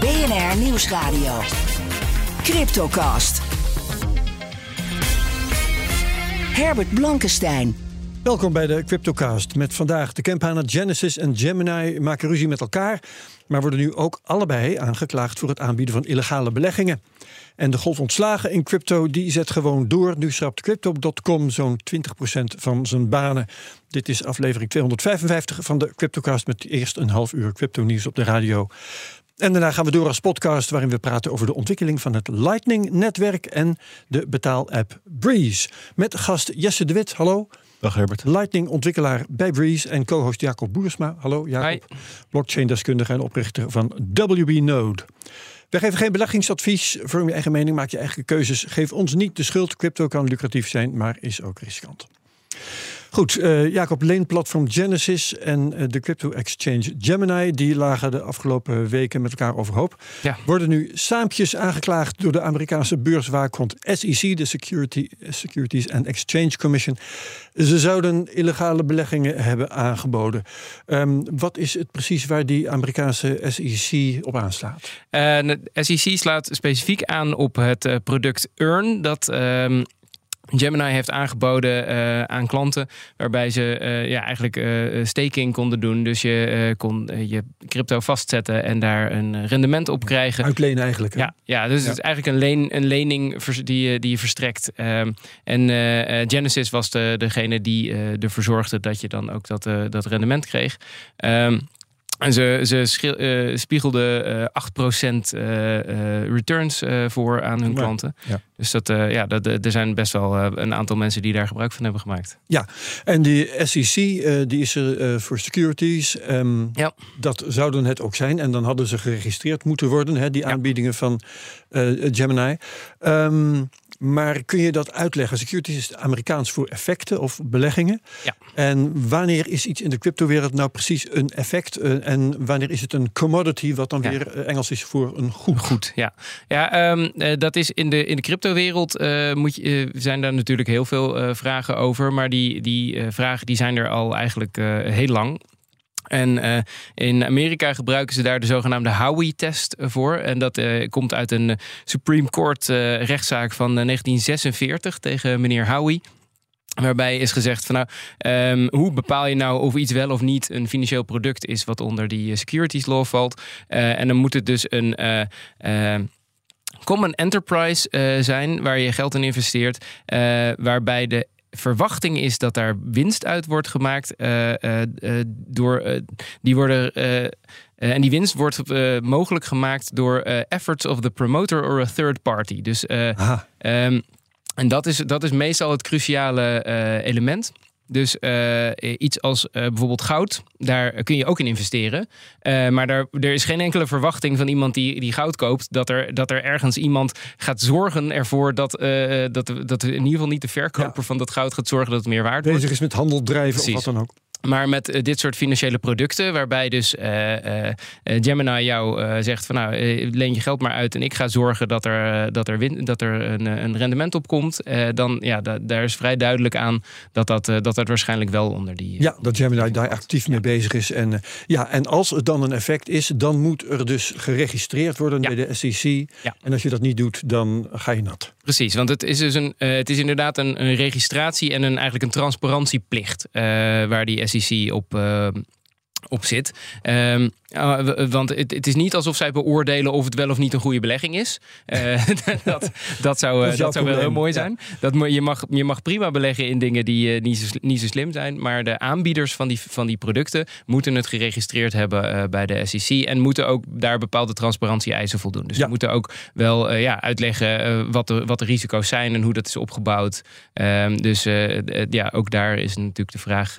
BNR Nieuwsradio. Cryptocast. Herbert Blankenstein. Welkom bij de Cryptocast. Met vandaag de campanen Genesis en Gemini maken ruzie met elkaar, maar worden nu ook allebei aangeklaagd voor het aanbieden van illegale beleggingen. En de golf ontslagen in crypto die zet gewoon door. Nu schrapt crypto.com zo'n 20% van zijn banen. Dit is aflevering 255 van de Cryptocast met eerst een half uur crypto nieuws op de radio. En daarna gaan we door als podcast waarin we praten over de ontwikkeling van het Lightning-netwerk en de betaal-app Breeze. Met gast Jesse de Wit, hallo. Dag Herbert. Lightning-ontwikkelaar bij Breeze en co-host Jacob Boersma. Hallo Jacob. Blockchain-deskundige en oprichter van WB Node. We geven geen beleggingsadvies. Vorm je eigen mening, maak je eigen keuzes. Geef ons niet de schuld. Crypto kan lucratief zijn, maar is ook riskant. Goed, uh, Jacob Leen, platform Genesis en uh, de crypto-exchange Gemini... die lagen de afgelopen weken met elkaar overhoop. Ja. Worden nu saampjes aangeklaagd door de Amerikaanse beurswaakhond SEC... de Security, Securities and Exchange Commission. Ze zouden illegale beleggingen hebben aangeboden. Um, wat is het precies waar die Amerikaanse SEC op aanslaat? Uh, de SEC slaat specifiek aan op het product Earn... dat... Um Gemini heeft aangeboden uh, aan klanten waarbij ze uh, ja, eigenlijk uh, staking konden doen. Dus je kon je crypto vastzetten en daar een rendement op krijgen. Uitlenen eigenlijk. Hè? Ja, ja, dus ja. het is eigenlijk een, leen, een lening die, die je verstrekt. Um, en Genesis was de, degene die ervoor zorgde dat je dan ook dat, dat rendement kreeg. Um, en ze, ze uh, spiegelden uh, 8% uh, returns voor aan hun klanten. Ja. Dus dat, ja, dat, er zijn best wel een aantal mensen die daar gebruik van hebben gemaakt. Ja, en die SEC die is er voor securities. Um, ja. Dat zouden het ook zijn. En dan hadden ze geregistreerd moeten worden, hè, die aanbiedingen van Gemini. Um, maar kun je dat uitleggen? Securities is Amerikaans voor effecten of beleggingen. Ja. En wanneer is iets in de cryptowereld nou precies een effect? En wanneer is het een commodity, wat dan ja. weer Engels is voor een goed? Goed, ja. Ja, um, uh, dat is in de, in de cryptowereld uh, moet je, uh, zijn daar natuurlijk heel veel vragen over. Maar die, die vragen die zijn er al eigenlijk heel lang. En uh, in Amerika gebruiken ze daar de zogenaamde Howey-test voor. En dat uh, komt uit een Supreme Court uh, rechtszaak van 1946 tegen meneer Howey. Waarbij is gezegd van nou, um, hoe bepaal je nou of iets wel of niet een financieel product is wat onder die securities law valt. en dan moet het dus een common enterprise zijn waar je geld in investeert. waarbij de verwachting is dat daar winst uit wordt gemaakt. Uh, uh, uh, door, die worden, en die winst wordt mogelijk gemaakt door efforts of the promoter or a third party. Dus, um, en dat is, dat is meestal het cruciale element. Dus uh, iets als uh, bijvoorbeeld goud, daar kun je ook in investeren. Uh, maar daar, er is geen enkele verwachting van iemand die, die goud koopt... dat er, dat er ergens iemand gaat zorgen ervoor... dat, dat, dat in ieder geval niet de verkoper ja. van dat goud gaat zorgen... dat het meer waard wordt. Bezig is met handel drijven Precies. of wat dan ook. Maar met uh, dit soort financiële producten, waarbij dus uh, uh, Gemini jou zegt van nou, leen je geld maar uit en ik ga zorgen dat er, dat er, win, dat er een, een rendement op komt, dan ja, da, daar is vrij duidelijk aan dat dat, dat, dat waarschijnlijk wel onder die. Ja, dat Gemini daar actief mee bezig is. En, ja, en als het dan een effect is, dan moet er dus geregistreerd worden ja. bij de SEC. Ja. En als je dat niet doet, dan ga je nat. Precies, want het is dus een, het is inderdaad een, een registratie en een, eigenlijk een transparantieplicht waar die SEC op, uh, op zit. Um, uh, want het, het, is niet alsof zij beoordelen of het wel of niet een goede belegging is. Uh, dat, dat zou, dat, dat zou wel heel mooi zijn. Ja. Dat, je, mag, je mag prima beleggen in dingen die niet, zo, niet zo slim zijn. Maar de aanbieders van die, van die producten moeten het geregistreerd hebben bij de SEC. En moeten ook daar bepaalde transparantie-eisen voldoen. Dus ja. ze moeten ook wel ja, uitleggen wat, de, wat de risico's zijn en hoe dat is opgebouwd. Um, dus ja, ook daar is natuurlijk de vraag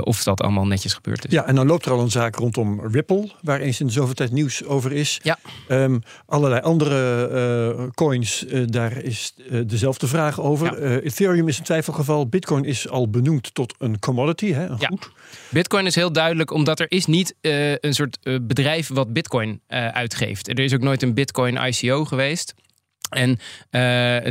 of dat allemaal netjes gebeurd is. Ja, en nou loopt er al een zaak rondom Ripple, waar eens in zoveel tijd nieuws over is. Ja. Ehm, allerlei andere eh, coins, eh, daar is eh, dezelfde vraag over. Ja. Ethereum is een twijfelgeval. Bitcoin is al benoemd tot een commodity, hè, een Ja. goed. Bitcoin is heel duidelijk, omdat er is niet een soort bedrijf wat Bitcoin uitgeeft. Er is ook nooit een Bitcoin ICO geweest. En eh,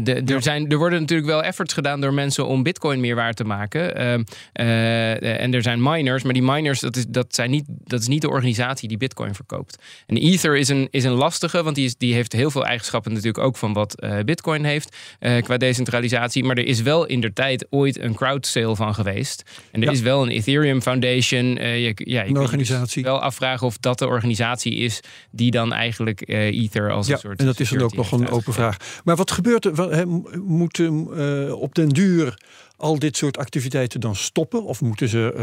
de, er, zijn, er worden natuurlijk wel efforts gedaan door mensen om Bitcoin meer waard te maken. Ehm, eh, en er zijn miners, maar die miners, dat is, dat zijn niet, dat is niet de organisatie die Bitcoin verkoopt. En Ether is een, is een lastige, want die, is, die heeft heel veel eigenschappen natuurlijk ook van wat eh, Bitcoin heeft eh, qua decentralisatie. Maar er is wel in der tijd ooit een crowd sale van geweest. En er Ja. is wel een Ethereum Foundation. eh, je, ja, je kunt je organisatie. Dus wel afvragen of dat de organisatie is die dan eigenlijk eh, Ether als Ja, een soort. en dat is dan ook nog een open uitgegeven. Maar wat gebeurt er? Moeten eh, op den duur al dit soort activiteiten dan stoppen? Of moeten ze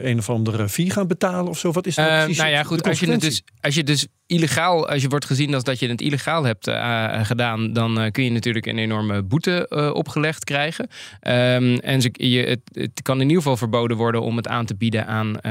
eh, een of andere fee gaan betalen of zo? Wat is nou Eh, precies nou ja, goed. Als je, het dus, als je dus illegaal, als je wordt gezien als dat je het illegaal hebt eh, gedaan, dan kun je natuurlijk een enorme boete opgelegd krijgen. Ehm, en ze, je, het, het kan in ieder geval verboden worden om het aan te bieden aan,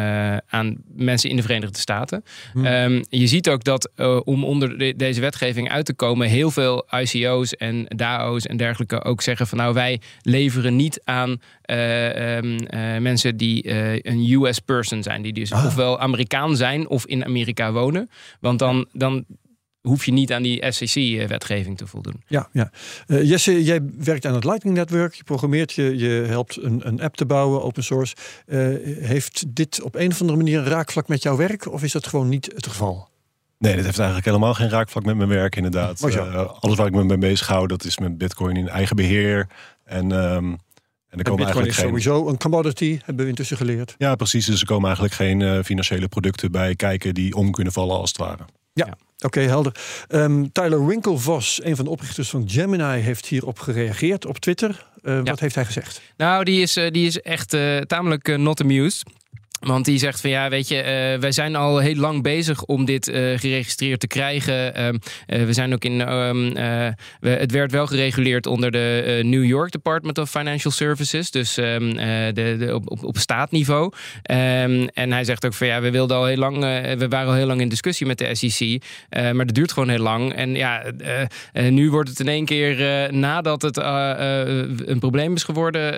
aan mensen in de Verenigde Staten. Hmm. Ehm, je ziet ook dat om onder de- deze wetgeving uit te komen, heel veel ICO's en DAO's en dergelijke ook zeggen van nou wij leveren niet aan eh, ehm, eh, mensen die eh, een US person zijn, die dus Ah. ofwel Amerikaan zijn of in Amerika wonen. Want dan, dan hoef je niet aan die SEC-wetgeving te voldoen. Ja, ja. Eh, Jesse, jij werkt aan het Lightning Network. Je programmeert, je, je helpt een, een app te bouwen, open source. Eh, heeft dit op een of andere manier een raakvlak met jouw werk? Of is dat gewoon niet het geval? Nee, dit heeft eigenlijk helemaal geen raakvlak met mijn werk, inderdaad. Eh, alles waar ik me mee bezig hou, dat is met Bitcoin in eigen beheer. En, ehm en er En komen Bitcoin eigenlijk is geen. sowieso een commodity, hebben we intussen geleerd. Ja, precies. Dus er komen eigenlijk geen eh, financiële producten bij kijken die om kunnen vallen, als het ware. Oké, helder. Ehm, Tyler Winklevoss, een van de oprichters van Gemini, heeft hierop gereageerd op Twitter. Eh, Wat heeft hij gezegd? Nou, die is, eh, die is echt eh, tamelijk not amused. Want die zegt van ja, weet je, eh, wij zijn al heel lang bezig om dit eh, geregistreerd te krijgen. Ehm, eh, we zijn ook in, ehm, eh, we, het werd wel gereguleerd onder de New York Department of Financial Services, dus ehm, eh, de, de, op, op, op staatniveau. En hij zegt ook van ja, we wilden al heel lang, we waren al heel lang in discussie met de SEC, maar dat duurt gewoon heel lang. En ja, nu wordt het in één keer nadat het een probleem is geworden.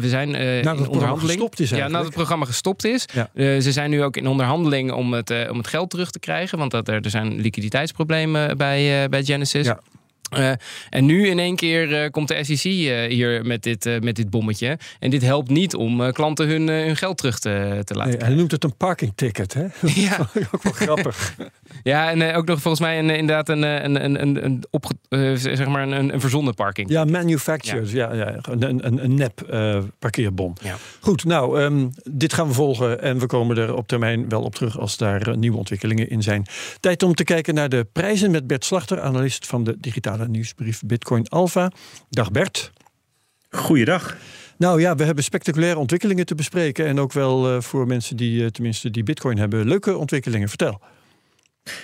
we zijn in onderhandeling. gestopt is ja, nadat het programma gestopt is. Ja. Eh, ze zijn nu ook in onderhandeling om het, eh, om het geld terug te krijgen. Want dat er, er zijn liquiditeitsproblemen bij, eh, bij Genesis. Ja. Eh, en nu in één keer eh, komt de SEC eh, hier met dit, met dit bommetje. En dit helpt niet om klanten hun, hun geld terug te, te laten Nee, hij noemt het een parking ticket, hè? Ja. ook wel grappig. Ja, en ook nog volgens mij een, inderdaad een, een, een, een, een, opge, zeg maar een, een verzonnen parking. Ja, manufactured. Ja. Ja, Een, een, een nep parkeerbon. Ja. Goed, nou, ehm, dit gaan we volgen. En we komen er op termijn wel op terug als daar nieuwe ontwikkelingen in zijn. Tijd om te kijken naar de prijzen met Bert Slachter, analist van de digitale nieuwsbrief Bitcoin Alpha. Dag Bert. Goeiedag. Nou ja, we hebben spectaculaire ontwikkelingen te bespreken. En ook wel eh, voor mensen die eh, tenminste die Bitcoin hebben. Leuke ontwikkelingen. Vertel.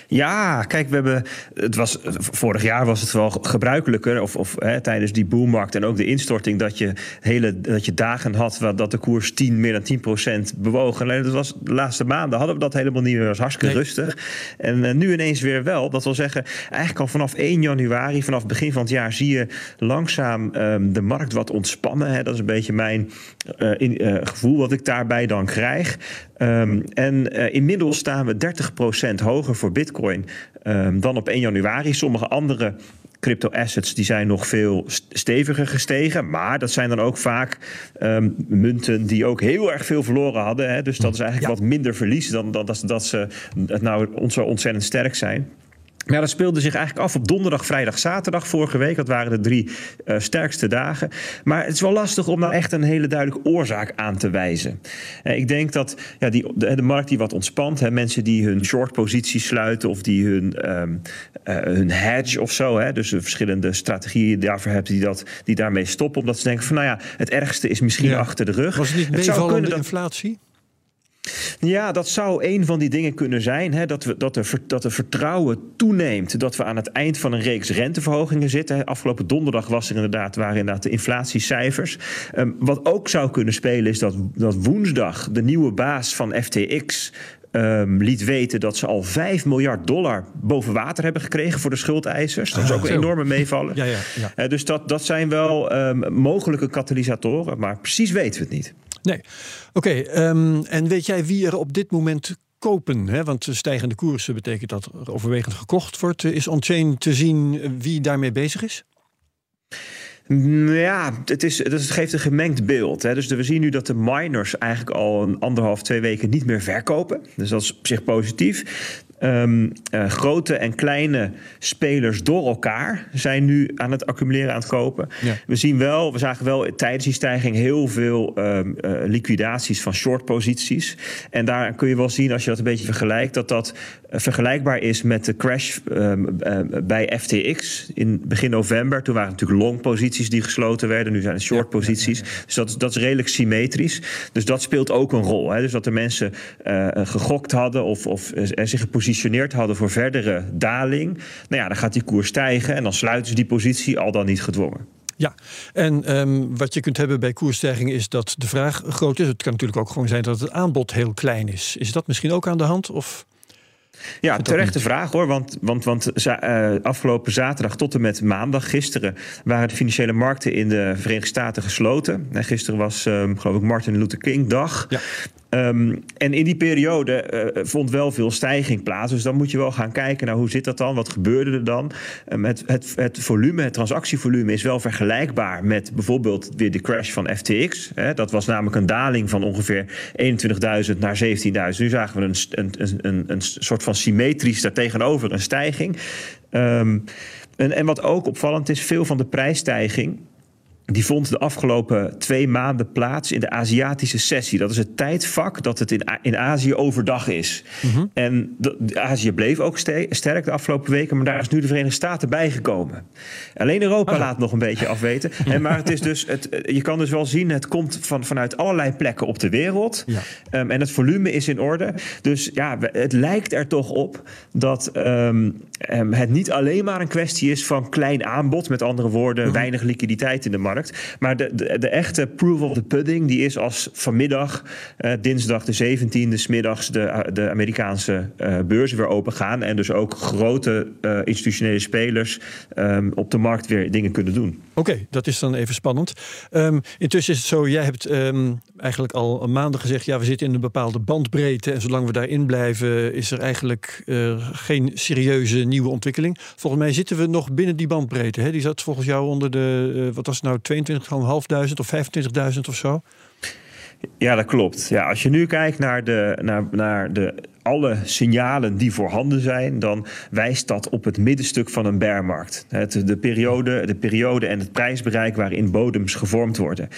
Ja, kijk, we hebben. Het was, vorig jaar was het wel gebruikelijker. Of, of hè, tijdens die boommarkt en ook de instorting. dat je, hele, dat je dagen had. dat de koers 10, meer dan 10 procent bewoog. Alleen dat was de laatste maanden hadden we dat helemaal niet meer. Was hartstikke Nee. rustig. En eh, nu ineens weer wel. Dat wil zeggen, eigenlijk al vanaf 1 januari, vanaf begin van het jaar. zie je langzaam ehm, de markt wat ontspannen. Hè. Dat is een beetje mijn eh, in, eh, gevoel wat ik daarbij dan krijg. Ehm, en eh, inmiddels staan we 30% hoger voor Bitcoin ehm, dan op 1 januari. Sommige andere crypto-assets die zijn nog veel st- steviger gestegen. Maar dat zijn dan ook vaak ehm, munten die ook heel erg veel verloren hadden. Hè. Dus dat is eigenlijk wat minder verlies dan, dan dat, dat ze het nou zo ontzettend sterk zijn. Ja, dat speelde zich eigenlijk af op donderdag, vrijdag, zaterdag vorige week. Dat waren de drie eh, sterkste dagen. Maar het is wel lastig om nou echt een hele duidelijke oorzaak aan te wijzen. Eh, ik denk dat ja, die, de, de markt die wat ontspant, hè, mensen die hun short positie sluiten of die hun, ehm, eh, hun hedge of zo, hè, dus de verschillende strategieën daarvoor hebt, die, dat, die daarmee stoppen, omdat ze denken van nou ja, het ergste is misschien Ja. achter de rug. Was het niet zou meevallende dat- inflatie? Ja, dat zou een van die dingen kunnen zijn. Hè, dat, we, dat, er, dat er vertrouwen toeneemt. Dat we aan het eind van een reeks renteverhogingen zitten. Hè. Afgelopen donderdag was er inderdaad, waren inderdaad de inflatiecijfers. Ehm, wat ook zou kunnen spelen is dat, dat woensdag de nieuwe baas van FTX ehm, liet weten dat ze al 5 miljard dollar boven water hebben gekregen voor de schuldeisers. Dat is ook een enorme meevallen. Ja, ja, ja. Dus dat, dat zijn wel ehm, mogelijke katalysatoren, maar precies weten we het niet. Nee. Oké, ehm, en weet jij wie er op dit moment kopen? Hè? Want stijgende koersen betekent dat er overwegend gekocht wordt. Is on-chain te zien wie daarmee bezig is? Mm, Ja, het, is, het geeft een gemengd beeld. Hè. Dus we zien nu dat de miners eigenlijk al een anderhalf, twee weken niet meer verkopen. Dus dat is op zich positief. Ehm, eh, grote en kleine spelers door elkaar zijn nu aan het accumuleren, aan het kopen. Ja. We zien wel, we zagen wel tijdens die stijging heel veel ehm, eh, liquidaties van short-posities. En daar kun je wel zien, als je dat een beetje vergelijkt, dat dat eh, vergelijkbaar is met de crash ehm, eh, bij FTX in begin november. Toen waren het natuurlijk long-posities die gesloten werden. Nu zijn het short-posities. Dus dat, is- dat is redelijk symmetrisch. Dus dat speelt ook een rol. Hè? Dus dat de mensen gegokt hadden of, of eh, zich gepositioneerd hadden voor verdere daling. Nou ja, dan gaat die koers stijgen en dan sluiten ze die positie al dan niet gedwongen. Ja, en ehm, wat je kunt hebben bij koersstijgingen is dat de vraag groot is. Het kan natuurlijk ook gewoon zijn dat het aanbod heel klein is. Is dat misschien ook aan de hand? Of Ja, terechte vraag hoor. Want, want, want za- eh, afgelopen zaterdag tot en met maandag, gisteren, waren de financiële markten in de Verenigde Staten gesloten. En gisteren was, ehm, geloof ik, Martin Luther King dag. Ja. Ehm, en in die periode eh, vond wel veel stijging plaats. Dus dan moet je wel gaan kijken naar hoe zit dat dan? Wat gebeurde er dan? Ehm, het, het, het volume, het transactievolume is wel vergelijkbaar met bijvoorbeeld weer de crash van FTX. Hè. Dat was namelijk een daling van ongeveer 21.000 naar 17.000. Nu zagen we een, een, een, een, een soort van symmetrisch daartegenover een stijging. Ehm, en, en wat ook opvallend is, veel van de prijsstijging die vond de afgelopen twee maanden plaats in de Aziatische sessie. Dat is het tijdvak dat het in, in Azië overdag is. En de, de Azië bleef ook ste- sterk de afgelopen weken, maar daar is nu de Verenigde Staten bijgekomen. Alleen Europa laat nog een beetje afweten. En, maar het is dus, het, je kan dus wel zien, het komt van, vanuit allerlei plekken op de wereld. Ja. Ehm, en het volume is in orde. Dus ja, het lijkt er toch op dat ehm, ehm, het niet alleen maar een kwestie is van klein aanbod. Met andere woorden, weinig liquiditeit in de markt. Maar de, de, de echte proof of the pudding, die is als vanmiddag, eh, dinsdag de 17e, smiddags de, de Amerikaanse eh, beurzen weer open gaan. En dus ook grote eh, institutionele spelers ehm, op de markt weer dingen kunnen doen. Oké, dat is dan even spannend. Ehm, intussen is het zo, jij hebt ehm, eigenlijk al maanden gezegd... ja, we zitten in een bepaalde bandbreedte... en zolang we daarin blijven is er eigenlijk eh, geen serieuze nieuwe ontwikkeling. Volgens mij zitten we nog binnen die bandbreedte. Hè? Die zat volgens jou onder de, eh, wat was het nou, 22.500 of 25.000 of zo? Ja, dat klopt. Ja, als je nu kijkt naar, de, naar, naar de, alle signalen die voorhanden zijn, dan wijst dat op het middenstuk van een bearmarkt. De, periode, de periode en het prijsbereik waarin bodems gevormd worden.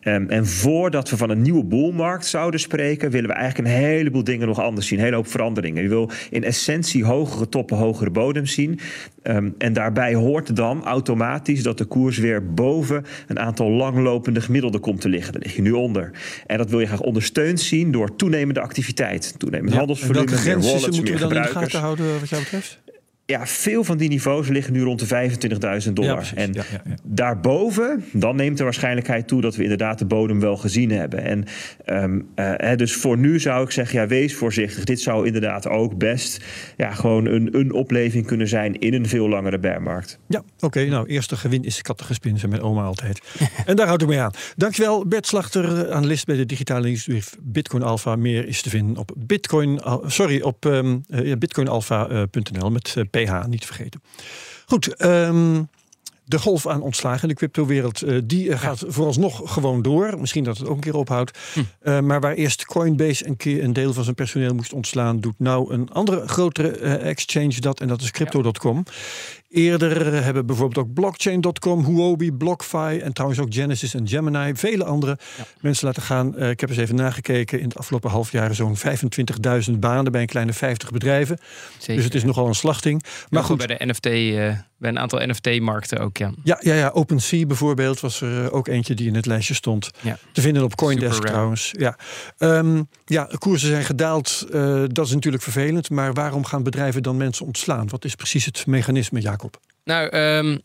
Ehm, en voordat we van een nieuwe boelmarkt zouden spreken, willen we eigenlijk een heleboel dingen nog anders zien. Een hele hoop veranderingen. Je wil in essentie hogere toppen, hogere bodems zien. Ehm, en daarbij hoort dan automatisch dat de koers weer boven een aantal langlopende gemiddelden komt te liggen. Daar lig je nu onder. En dat wil je graag ondersteund zien door toenemende activiteit. Toenemend en handelsvolume, welke grenzen moeten we dan in de gaten houden wat jou betreft? Ja, veel van die niveaus liggen nu rond de 25.000 dollar. en Ja, ja, ja. daarboven, dan neemt de waarschijnlijkheid toe dat we inderdaad de bodem wel gezien hebben. En ehm, eh, hè, dus voor nu zou ik zeggen, ja, wees voorzichtig. Dit zou inderdaad ook best ja, gewoon een, een opleving kunnen zijn in een veel langere bearmarkt. Ja, oké. nou, eerste gewin is kattengespin, zei mijn oma altijd. en daar houd ik mee aan. Dankjewel, Bert Slachter, eh, analist bij de digitale nieuwsbrief Bitcoin Alpha. Meer is te vinden op Bitcoin, sorry, op ehm, eh, bitcoinalpha.nl met eh, PH, niet vergeten. Goed, ehm, de golf aan ontslagen in de cryptowereld, eh, die eh, gaat vooralsnog gewoon door. Misschien dat het ook een keer ophoudt. Eh, maar waar eerst Coinbase een keer een deel van zijn personeel moest ontslaan, doet nou een andere grotere exchange dat. En dat is crypto.com. Eerder hebben bijvoorbeeld ook blockchain.com, Huobi, BlockFi en trouwens ook Genesis en Gemini, vele andere mensen laten gaan. Eh, ik heb eens even nagekeken. In het afgelopen half jaar zo'n 25.000 banen bij een kleine 50 bedrijven. Zeker. Dus het is nogal een slachting. Maar Maar goed, bij de NFT, eh, bij een aantal NFT-markten ook, ja. ja, ja, ja, OpenSea bijvoorbeeld was er eh, ook eentje die in het lijstje stond. Ja. Te vinden op Coindesk trouwens. Ja. Ehm, ja, koersen zijn gedaald. eh, dat is natuurlijk vervelend. Maar waarom gaan bedrijven dan mensen ontslaan? Wat is precies het mechanisme, Jacob? Nou, ehm,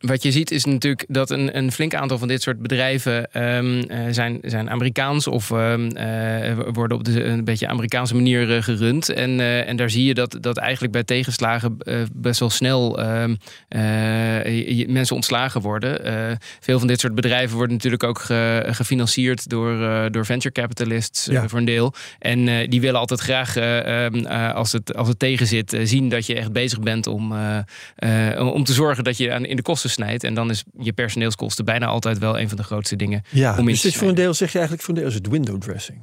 wat je ziet is natuurlijk dat een, een flink aantal van dit soort bedrijven ehm, eh, zijn, zijn Amerikaans of ehm, eh, worden op de, een beetje Amerikaanse manier eh, gerund. En, en daar zie je dat, dat eigenlijk bij tegenslagen best wel snel ehm, eh, mensen ontslagen worden. Veel van dit soort bedrijven worden natuurlijk ook ge- gefinancierd door, door venture capitalists Ja. voor een deel. En die willen altijd graag, als, het, als het tegen zit, zien dat je echt bezig bent om, om te zorgen dat je aan, in de kosten snijdt. En dan is je personeelskosten bijna altijd wel een van de grootste dingen. Ja, om in dus dit voor een deel zeg je eigenlijk voor een deel is het window dressing.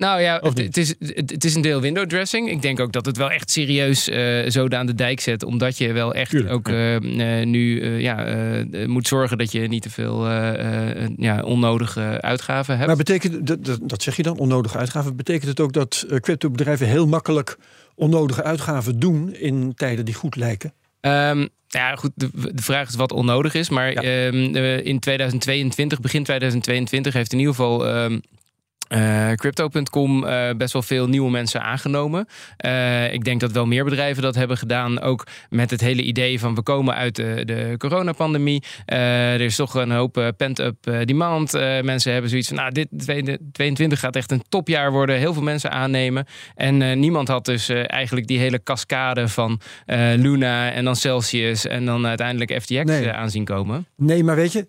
Nou ja, het, is, het, is een deel window dressing. Ik denk ook dat het wel echt serieus zoden aan de dijk zet. Omdat je wel echt Tuurlijk, ook eh, eh, nu ja, moet zorgen dat je niet te veel ja, onnodige uitgaven hebt. Maar betekent, dat, dat, zeg je dan, onnodige uitgaven. Betekent het ook dat cryptobedrijven heel makkelijk onnodige uitgaven doen in tijden die goed lijken? Ehm, ja, goed. De, de vraag is wat onnodig is. Maar Ja. ehm, eh, in 2022, begin 2022, heeft in ieder geval. ehm, eh, Crypto.com eh, best wel veel nieuwe mensen aangenomen. Eh, ik denk dat wel meer bedrijven dat hebben gedaan. Ook met het hele idee van we komen uit de, de coronapandemie. Er is toch een hoop pent-up demand. Mensen hebben zoiets van, nou, dit 2022 gaat echt een topjaar worden. Heel veel mensen aannemen. En niemand had dus eigenlijk die hele cascade van Luna en dan Celsius en dan uiteindelijk FTX Nee. eh, aanzien komen. Nee, maar weet je,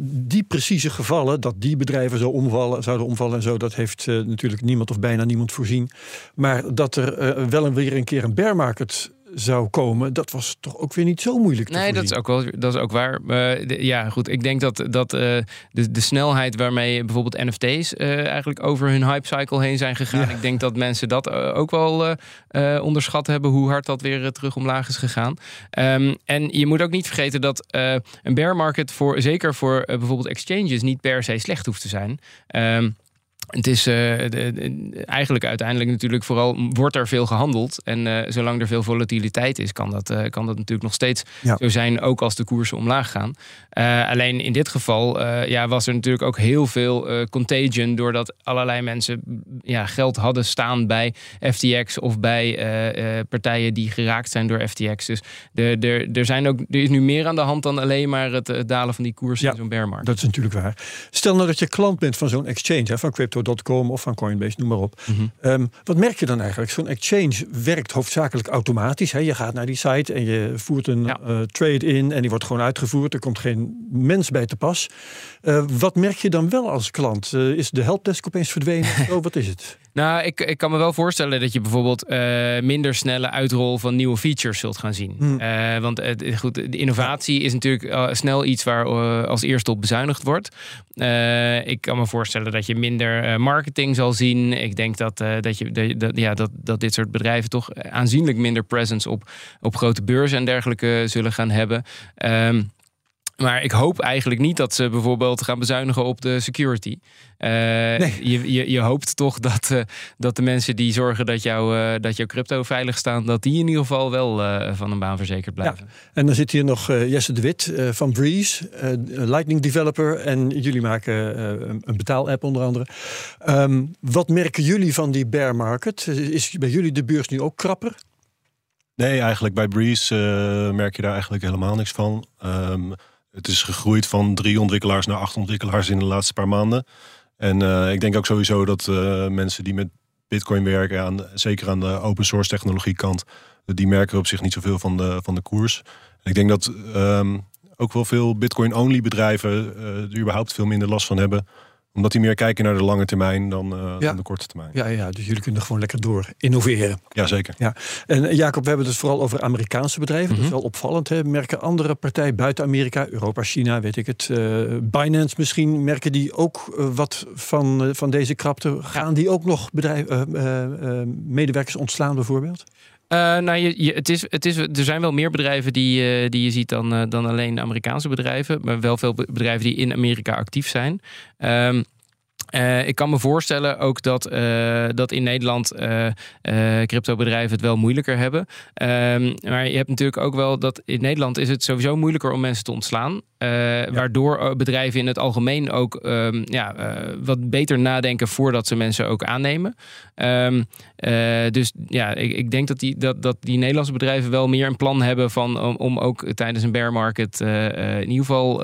die precieze gevallen, dat die bedrijven zo omvallen, zouden omvallen en zo, dat heeft eh, natuurlijk niemand of bijna niemand voorzien. Maar dat er eh, wel en weer een keer een bear market zou komen, dat was toch ook weer niet zo moeilijk te Nee, dat is ook wel dat is ook waar. Eh, de- ja, goed. Ik denk dat, dat de, de snelheid waarmee bijvoorbeeld NFT's eigenlijk over hun hype cycle heen zijn gegaan. Ja. Ik denk dat mensen dat ook wel onderschat hebben hoe hard dat weer terug omlaag is gegaan. Ehm, en je moet ook niet vergeten dat een bear market voor zeker voor bijvoorbeeld exchanges niet per se slecht hoeft te zijn. Ehm, het is eh, de- de- eigenlijk uiteindelijk natuurlijk vooral wordt er veel gehandeld. En eh, zolang er veel volatiliteit is, kan dat, eh, kan dat natuurlijk nog steeds Ja. zo zijn, ook als de koersen omlaag gaan. Alleen in dit geval ja, was er natuurlijk ook heel veel contagion, doordat allerlei mensen mm, ja, geld hadden staan bij FTX of bij partijen die geraakt zijn door FTX. Dus de, er, zijn ook, er is nu meer aan de hand dan alleen maar het, het dalen van die koersen Ja, in zo'n bear market. Dat is natuurlijk waar. Stel nou dat je klant bent van zo'n exchange, hè, van Crypto.com of van Coinbase, noem maar op. Mhm. Ehm, wat merk je dan eigenlijk? Zo'n exchange werkt hoofdzakelijk automatisch. Hè? Je gaat naar die site en je voert een Ja. eh, trade in en die wordt gewoon uitgevoerd. Er komt geen mens bij te pas. Eh, wat merk je dan wel als klant? Eh, is de helpdesk opeens verdwenen? oh, wat is het? Nou, ik, ik kan me wel voorstellen dat je bijvoorbeeld eh, minder snelle uitrol van nieuwe features zult gaan zien. Hmm. Eh, want goed, de innovatie is natuurlijk eh, snel iets waar als eerste op bezuinigd wordt. Ik kan me voorstellen dat je minder marketing zal zien. Ik denk dat, dat, je, dat, dat- ja, dat, dat dit soort bedrijven toch aanzienlijk minder presence op, op grote beurzen en dergelijke zullen gaan hebben. Ehm, maar ik hoop eigenlijk niet dat ze bijvoorbeeld gaan bezuinigen op de security. Eh, je, je, je hoopt toch dat, eh, dat de mensen die zorgen dat, jou, eh, dat jouw crypto veilig staan, dat die in ieder geval wel eh, van een baan verzekerd blijven. En dan zit hier nog Jesse de Wit eh, van Breeze, eh, Lightning Developer. En jullie maken eh, een- betaalapp onder andere. Ehm, wat merken jullie van die bear market? Is bij jullie de beurs nu ook krapper? Nee, eigenlijk bij Breeze eh, merk je daar eigenlijk helemaal niks van. Ehm, het is gegroeid van drie ontwikkelaars naar acht ontwikkelaars in de laatste paar maanden. En eh, ik denk ook sowieso dat eh, mensen die met Bitcoin werken, aan, zeker aan de open source technologie kant, die merken op zich niet zoveel van de, van de koers. En ik denk dat ehm, ook wel veel Bitcoin-only bedrijven eh, er überhaupt veel minder last van hebben. Omdat die meer kijken naar de lange termijn dan, eh, Ja. dan de korte termijn. Ja, ja, dus jullie kunnen gewoon lekker door innoveren. Jazeker. Ja. En eh, Jacob, we hebben het vooral over Amerikaanse bedrijven. Dat is Mhm. wel opvallend. Hè? Merken andere partijen buiten Amerika, Europa, China, weet ik het. eh, Binance misschien, merken die ook wat van, van deze krapte? Gaan die ook nog bedrijf, eh, eh, eh, medewerkers ontslaan bijvoorbeeld? Eh, nou, je, het is, het is, er zijn wel meer bedrijven die, eh, die je ziet dan, eh, dan alleen Amerikaanse bedrijven. Maar wel veel be- bedrijven die in Amerika actief zijn. Ehm, Uh, ik kan me voorstellen ook dat, uh, dat in Nederland uh, cryptobedrijven het wel moeilijker hebben. Um, maar je hebt natuurlijk ook wel dat in Nederland is het sowieso moeilijker om mensen te ontslaan. Ja. Waardoor bedrijven in het algemeen ook um, ja, wat beter nadenken voordat ze mensen ook aannemen. Um, dus ja, ik, ik, denk dat die, dat, dat die Nederlandse bedrijven wel meer een plan hebben van om, om ook tijdens een bear market in ieder geval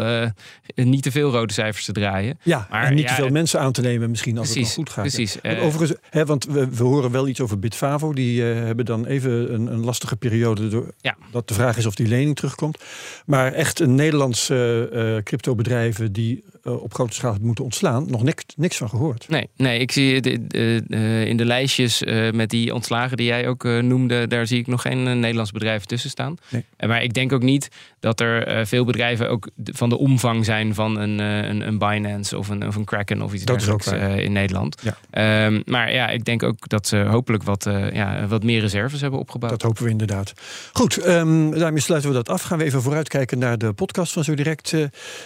niet te veel rode cijfers te draaien. Ja, maar, en niet te veel mensen aan te nemen misschien als precies, het nog goed gaat. Precies. Want overigens, hè, want we, we, horen wel iets over Bitfavo. Die uh, hebben dan even een, een lastige periode. Door, ja. Dat de vraag is of die lening terugkomt. Maar echt een Nederlandse uh, cryptobedrijven die uh, op grote schaal moeten ontslaan, nog niks, niks van gehoord. Nee, nee ik zie de, uh, in de lijstjes met die ontslagen die jij ook noemde, daar zie ik nog geen Nederlands bedrijf tussen staan. Nee. Maar ik denk ook niet dat er veel bedrijven ook van de omvang zijn van een, een, een Binance of een, of een Kraken of iets dat dergelijks in Nederland. Ja. Um, maar ja, ik denk ook dat ze hopelijk wat, ja, wat meer reserves hebben opgebouwd. Dat hopen we inderdaad. Goed, um, daarmee sluiten we dat af. Gaan we even vooruitkijken naar de podcast van zo direct.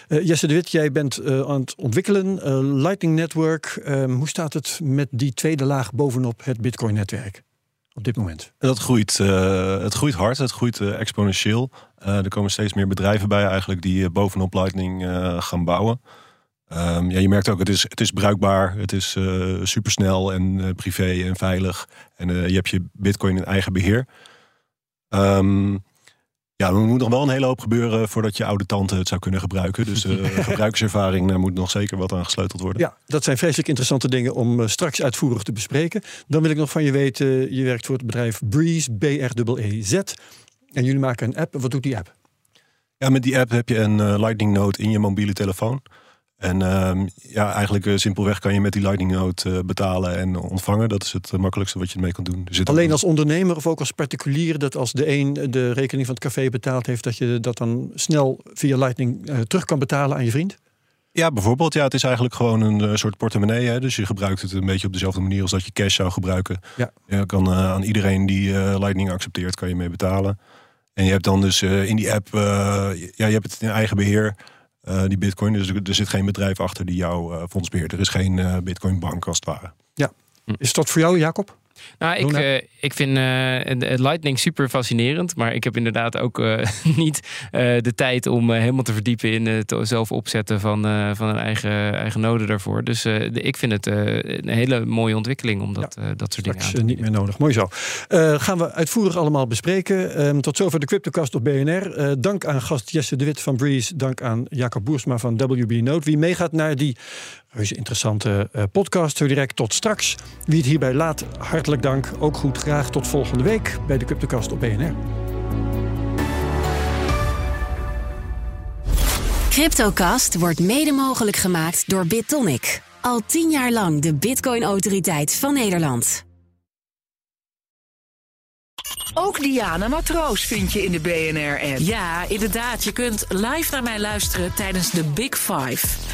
Jesse de Wit, jij bent uh, aan het ontwikkelen. Uh, Lightning Network. Um, hoe staat het met die tweede laag bovenop het Bitcoin-netwerk op dit moment? Dat groeit, uh, het groeit hard, het groeit exponentieel. er komen steeds meer bedrijven bij eigenlijk die bovenop Lightning gaan bouwen. Um, ja, je merkt ook, het is, het is bruikbaar, het is supersnel en privé en veilig. En je hebt je Bitcoin in eigen beheer. Um, ja, er moet nog wel een hele hoop gebeuren voordat je oude tante het zou kunnen gebruiken. Dus uh, gebruikerservaring, daar moet nog zeker wat aan gesleuteld worden. Ja, dat zijn vreselijk interessante dingen om uh, straks uitvoerig te bespreken. Dan wil ik nog van je weten, je werkt voor het bedrijf Breeze, B-R-E-E-Z. En jullie maken een app. Wat doet die app? Ja, met die app heb je een uh, Lightning Node in je mobiele telefoon. En uh, ja, eigenlijk uh, simpelweg kan je met die Lightning Node uh, betalen en ontvangen. Dat is het makkelijkste wat je ermee kan doen. Er Alleen als ondernemer of ook als particulier, dat als de een de rekening van het café betaald heeft, dat je dat dan snel via Lightning terug kan betalen aan je vriend? Ja, bijvoorbeeld. Ja, het is eigenlijk gewoon een soort portemonnee. Hè? Dus je gebruikt het een beetje op dezelfde manier als dat je cash zou gebruiken. Ja. Je kan aan iedereen die Lightning accepteert, kan je mee betalen. En je hebt dan dus in die app, ja, je hebt het in eigen beheer. Uh, die bitcoin. Dus er, zit geen bedrijf achter die jouw uh, fonds beheert. Er is geen uh, bitcoin bank als het ware. Ja. Is dat voor jou, Jacob? Nou, ik, uh, ik vind uh, Lightning super fascinerend. Maar ik heb inderdaad ook uh, niet de tijd om helemaal te verdiepen in het zelf opzetten van, van een eigen, eigen node daarvoor. Dus de, ik vind het een hele mooie ontwikkeling om dat, ja, dat soort dingen aan te niet meer nodig. Mooi zo. gaan we uitvoerig allemaal bespreken. Um, tot zover de Cryptocast op BNR. dank aan gast Jesse de Wit van Breeze. Dank aan Jacob Boersma van WB Note. Wie meegaat naar die reuze interessante uh, podcast. Zo direct tot straks. Wie het hierbij laat, hartelijk dank. Ook goed, graag tot volgende week bij de Cryptocast op BNR. Cryptocast wordt mede mogelijk gemaakt door BitTonic. Al tien jaar lang de Bitcoin-autoriteit van Nederland. Ook Diana Matroos vind je in de BNR-app. Ja, inderdaad. Je kunt live naar mij luisteren tijdens de Big Five.